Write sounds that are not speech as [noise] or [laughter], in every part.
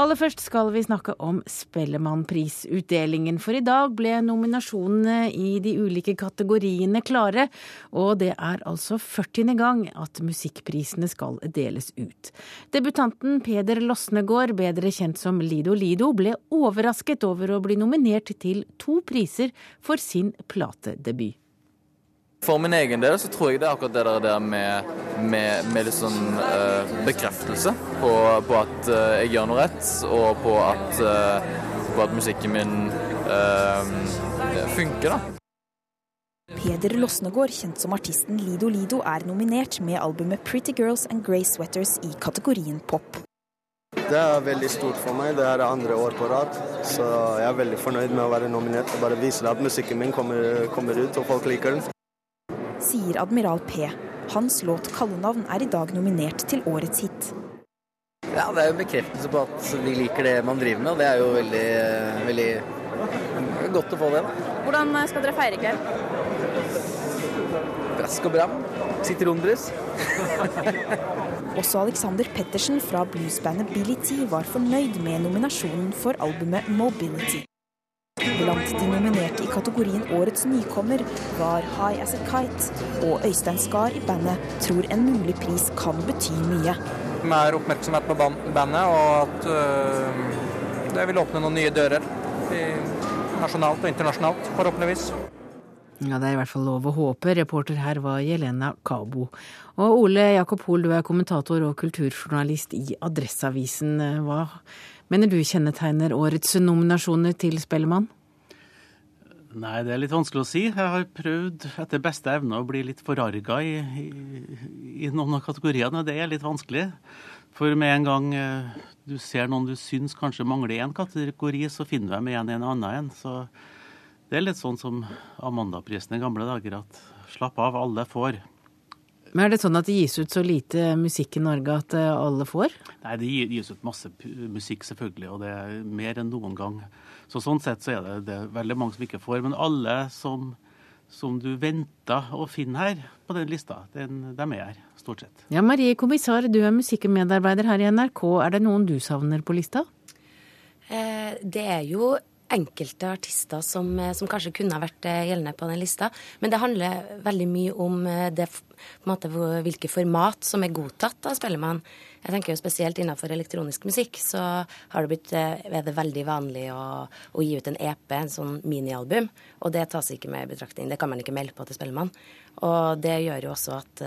Aller først skal vi snakke om Spellemannprisutdelingen, for i dag ble nominasjonene i de ulike kategoriene klare, og det er altså 40. gang at musikkprisene skal deles ut. Debutanten Peder Losnegård, bedre kjent som Lido Lido, ble overrasket over å bli nominert til to priser for sin platedebut. For min egen del så tror jeg det er akkurat det der med, med, med litt sånn uh, bekreftelse på, på at uh, jeg gjør noe rett, og på at, uh, på at musikken min funker, da. Peder Losnegård, kjent som artisten Lido Lido, er nominert med albumet 'Pretty Girls and Grey Sweaters' i kategorien pop. Det er veldig stort for meg. Det er andre år på rad. Så jeg er veldig fornøyd med å være nominert. Det bare viser at musikken min kommer, kommer ut, og folk liker den sier Admiral P. Hans låt 'Kallenavn' er i dag nominert til årets hit. Ja, Det er jo bekreftelse på at vi liker det man driver med, og det er jo veldig, veldig godt å få det. Hvordan skal dere feire i kveld? Brask og bram. Sitronbrus. [laughs] Også Alexander Pettersen fra bluesbandet Billy T var fornøyd med nominasjonen for albumet 'Mobility'. Blant de nominerte i kategorien Årets nykommer var High As A Kite, og Øystein Skar i bandet tror en mulig pris kan bety mye. Mer oppmerksomhet på bandet, og at øh, det vil åpne noen nye dører. Nasjonalt og internasjonalt, forhåpentligvis. Ja, Det er i hvert fall lov å håpe. Reporter her var Jelena Kabo. Og Ole Jakob Hoel, du er kommentator og kulturjournalist i Adresseavisen. Hva mener du kjennetegner årets nominasjoner til Spellemann? Nei, det er litt vanskelig å si. Jeg har prøvd etter beste evne å bli litt forarga i, i, i, noen av kategoriene, og det er litt vanskelig. For med en gang eh, du ser noen du syns kanskje mangler én kategori, så finner du dem igjen i en annen en. Så det er litt sånn som Amandaprisen i gamle dager, at slapp av, alle får. Men Er det sånn at det gis ut så lite musikk i Norge at eh, alle får? Nei, det gis ut masse musikk, selvfølgelig, og det er mer enn noen gang. Så Sånn sett så er det, det er veldig mange som ikke får. Men alle som, som du venter å finne her på den lista, den, de er her, stort sett. Ja, Marie Kommissar, du er musikkmedarbeider her i NRK. Er det noen du savner på lista? Eh, det er jo enkelte artister som, eh, som, kanskje kunne ha vært eh, gjeldende på den lista. Men det handler veldig mye om eh, det, måte, hvilke format som er godtatt av Spellemann. Jeg tenker jo Spesielt innenfor elektronisk musikk så har det blitt, er det veldig vanlig å, å gi ut en EP, en sånn minialbum. Og det tas ikke med i betraktning. Det kan man ikke melde på til Spellemann. Og det gjør jo også at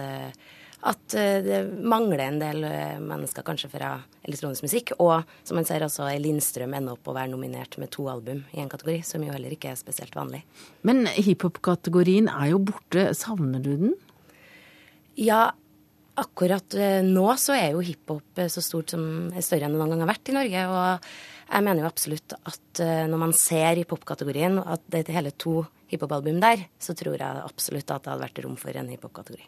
at eh, det mangler en del eh, mennesker kanskje fra elektronisk musikk. Og som man ser også Lindstrøm ender opp å være nominert med to album i en kategori, som jo heller ikke er spesielt vanlig. Men hiphop-kategorien er jo borte. Savner du den? Ja, akkurat eh, nå så er jo hiphop så stort som større enn det noen gang har vært i Norge. og jeg mener jo absolutt at når man ser hiphop-kategorien, at det er hele to hiphop-album der, så tror jeg absolutt at det hadde vært rom for en hiphop-kategori.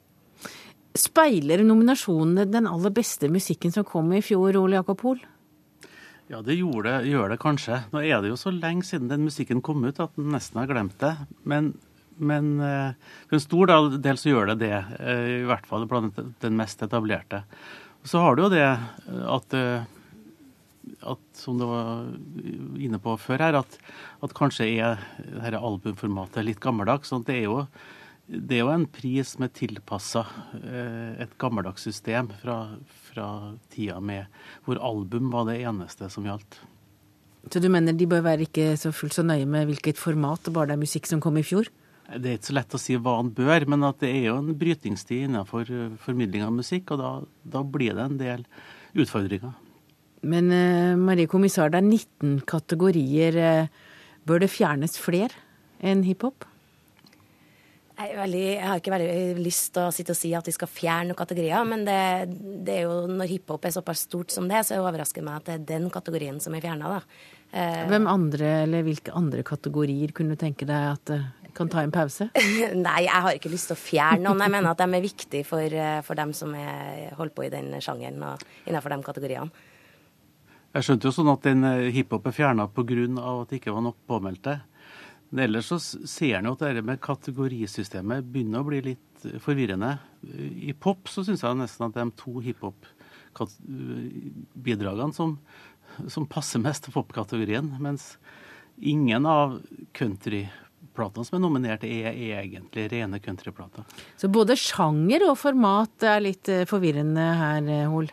Speiler nominasjonene den aller beste musikken som kom i fjor, Ole Jakob Hoel? Ja, det, gjorde, gjør det kanskje. Nå er det jo så lenge siden den musikken kom ut at den nesten har glemt det. Men, men eh, for en stor del så gjør det det, eh, i hvert fall blant den mest etablerte. Så har du jo det at, eh, at som du var inne på før her, at, at kanskje er dette albumformatet litt gammeldags. sånn at det er jo det er jo en pris som er tilpassa eh, et gammeldags system fra, fra, tida med hvor album var det eneste som gjaldt. Så du mener de bør være ikke så fullt så nøye med hvilket format, bare det er musikk som kom i fjor? Det er ikke så lett å si hva han bør, men at det er jo en brytningstid innenfor eh, formidling av musikk, og da, da blir det en del utfordringer. Men uh, Marie Kommissar, det er 19 kategorier. Bør det fjernes flere enn hiphop? Jeg, veldig, jeg, har ikke veldig lyst til å sitte og si at vi skal fjerne noen kategorier, men det, det er jo når hiphop er såpass stort som det, så overrasker det meg at det er den kategorien som er fjerna, eh, Hvem andre, eller hvilke andre kategorier kunne du tenke deg at uh, kan ta en pause? [laughs] Nei, jeg har ikke lyst til å fjerne noen. Jeg mener at de er viktige for, eh, for dem som er, holder på i den sjangeren og innenfor de kategoriene. Jeg skjønte jo sånn at den hiphop er fjerna pga. at det ikke var nok påmeldte. Men ellers så ser en jo at det med kategorisystemet begynner å bli litt forvirrende. I pop så syns jeg nesten at de to hiphop-bidragene som, som passer mest til popkategorien. Mens ingen av countryplatene som er nominert, er egentlig rene countryplater. Så både sjanger og format er litt eh, forvirrende her, eh, Hol?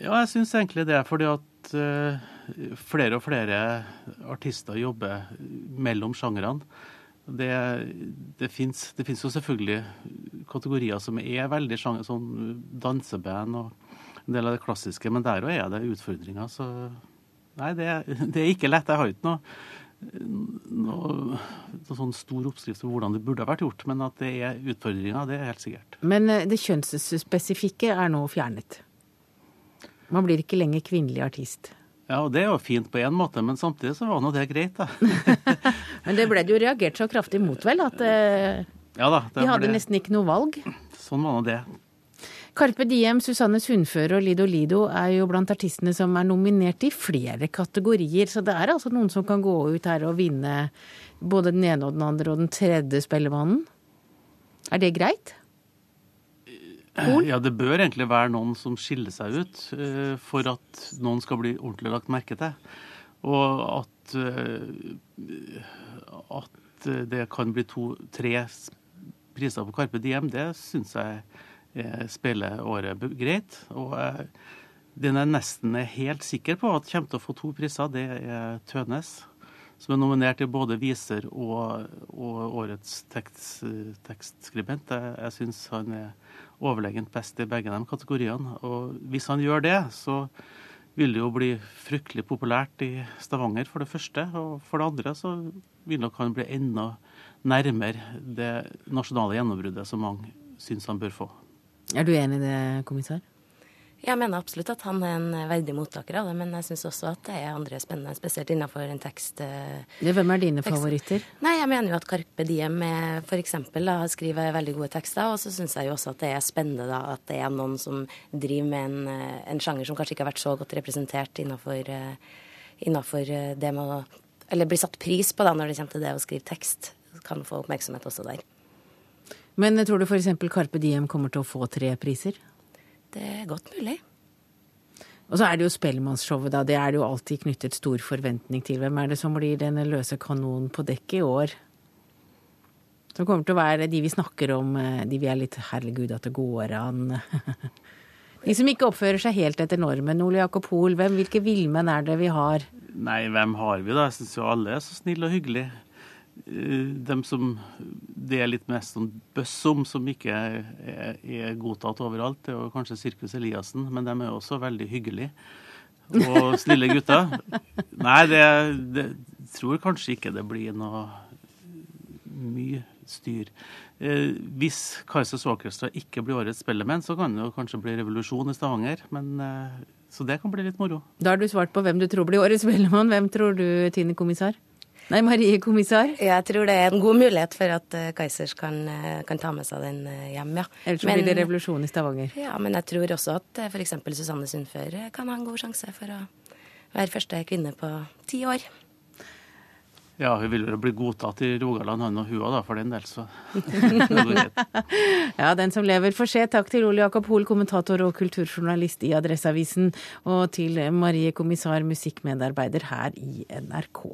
Ja, jeg syns egentlig det. Fordi at flere og flere artister jobber mellom sjangrene. Det, det fins jo selvfølgelig kategorier som er veldig sjanger, sånn danseband og en del av det klassiske, men der òg er det utfordringer. Så nei, det, det, er ikke lett. Jeg har ikke noe, noe, noe sånn stor oppskrift på hvordan det burde ha vært gjort, men at det er utfordringer, det er helt sikkert. Men eh, det kjønnsspesifikke er nå fjernet? Man blir ikke lenger kvinnelig artist? Ja, og det er jo fint på én måte, men samtidig så var nå det greit, da. [laughs] men det ble det jo reagert så kraftig mot, vel, at eh, ja da, de hadde ble... nesten ikke noe valg? Sånn var nå det. Carpe Diem, Susanne Sundføre og Lido Lido er jo blant artistene som er nominert i flere kategorier, så det er altså noen som kan gå ut her og vinne både den ene og den andre og den tredje Spellemannen. Er det greit? Horn? Ja, det bør egentlig være noen som skiller seg ut uh, for at noen skal bli ordentlig lagt merke til. Og at, uh, at det kan bli to-tre priser på Carpe Diem, det syns jeg uh, spiller året greit. Og den jeg nesten er helt sikker på at kommer til å få to priser, det er Tønes. Som er nominert til både viser og, og årets tekst, tekstskribent. Jeg, jeg syns han er overlegent best i begge de kategoriene. Og hvis han gjør det, så vil det jo bli fryktelig populært i Stavanger, for det første. Og for det andre så vil nok han bli enda nærmere det nasjonale gjennombruddet som mange syns han bør få. Er du enig i det, kommissær? Jeg mener absolutt at han er en verdig mottaker av det, men jeg syns også at det er andre spennende, spesielt innenfor en tekst... Eh, hvem er dine tekst. favoritter? Nei, Jeg mener jo at Carpe Diem f.eks. skriver veldig gode tekster, og så syns jeg jo også at det er spennende da, at det er noen som driver med en, eh, en sjanger som kanskje ikke har vært så godt representert innenfor, eh, innenfor det med å Eller blir satt pris på da når det kommer til det å skrive tekst. Kan få oppmerksomhet også der. Men tror du f.eks. Carpe Diem kommer til å få tre priser? Det er godt mulig. Og så er det jo Spellemannsshowet, da. Det er det jo alltid knyttet stor forventning til. Hvem er det som blir denne løse kanonen på dekket i år? Som kommer til å være de vi snakker om, eh, de vi er litt herregud at det går an. [laughs] de som ikke oppfører seg helt etter normen. Ole Jakob Hoel, hvilke villmenn er det vi har? Nei, hvem har vi da? Jeg syns jo alle er så snille og hyggelige. Eh, dem som det er litt mest sånn bøss om, som ikke er, er, godtatt overalt, det er kanskje Sirkus Eliassen, men de er også veldig hyggelige og snille gutter. Nei, det, det tror kanskje ikke det blir noe mye styr. Eh, hvis Kaizers Orchestra ikke blir årets Spellemenn, så kan det jo kanskje bli revolusjon i Stavanger. Men, eh, så det kan bli litt moro. Da har du svart på hvem du tror blir årets Spellemann. Hvem tror du, Tine kommissar? Nei, Marie kommissar? Jeg tror det er en god mulighet for at uh, Kaizers kan, uh, kan, ta med seg den uh, hjem, ja. Ellers blir det revolusjon i Stavanger. Ja, men jeg tror også at f.eks. Susanne Sundfør kan ha en god sjanse for å være første kvinne på ti år. Ja, hun vil vel bli godtatt i Rogaland, han og hun da, for den del, så [laughs] Ja, den som lever får se. Takk til Ole Jakob Hoel, kommentator og kulturjournalist i Adresseavisen, og til Marie Kommissar, musikkmedarbeider her i NRK.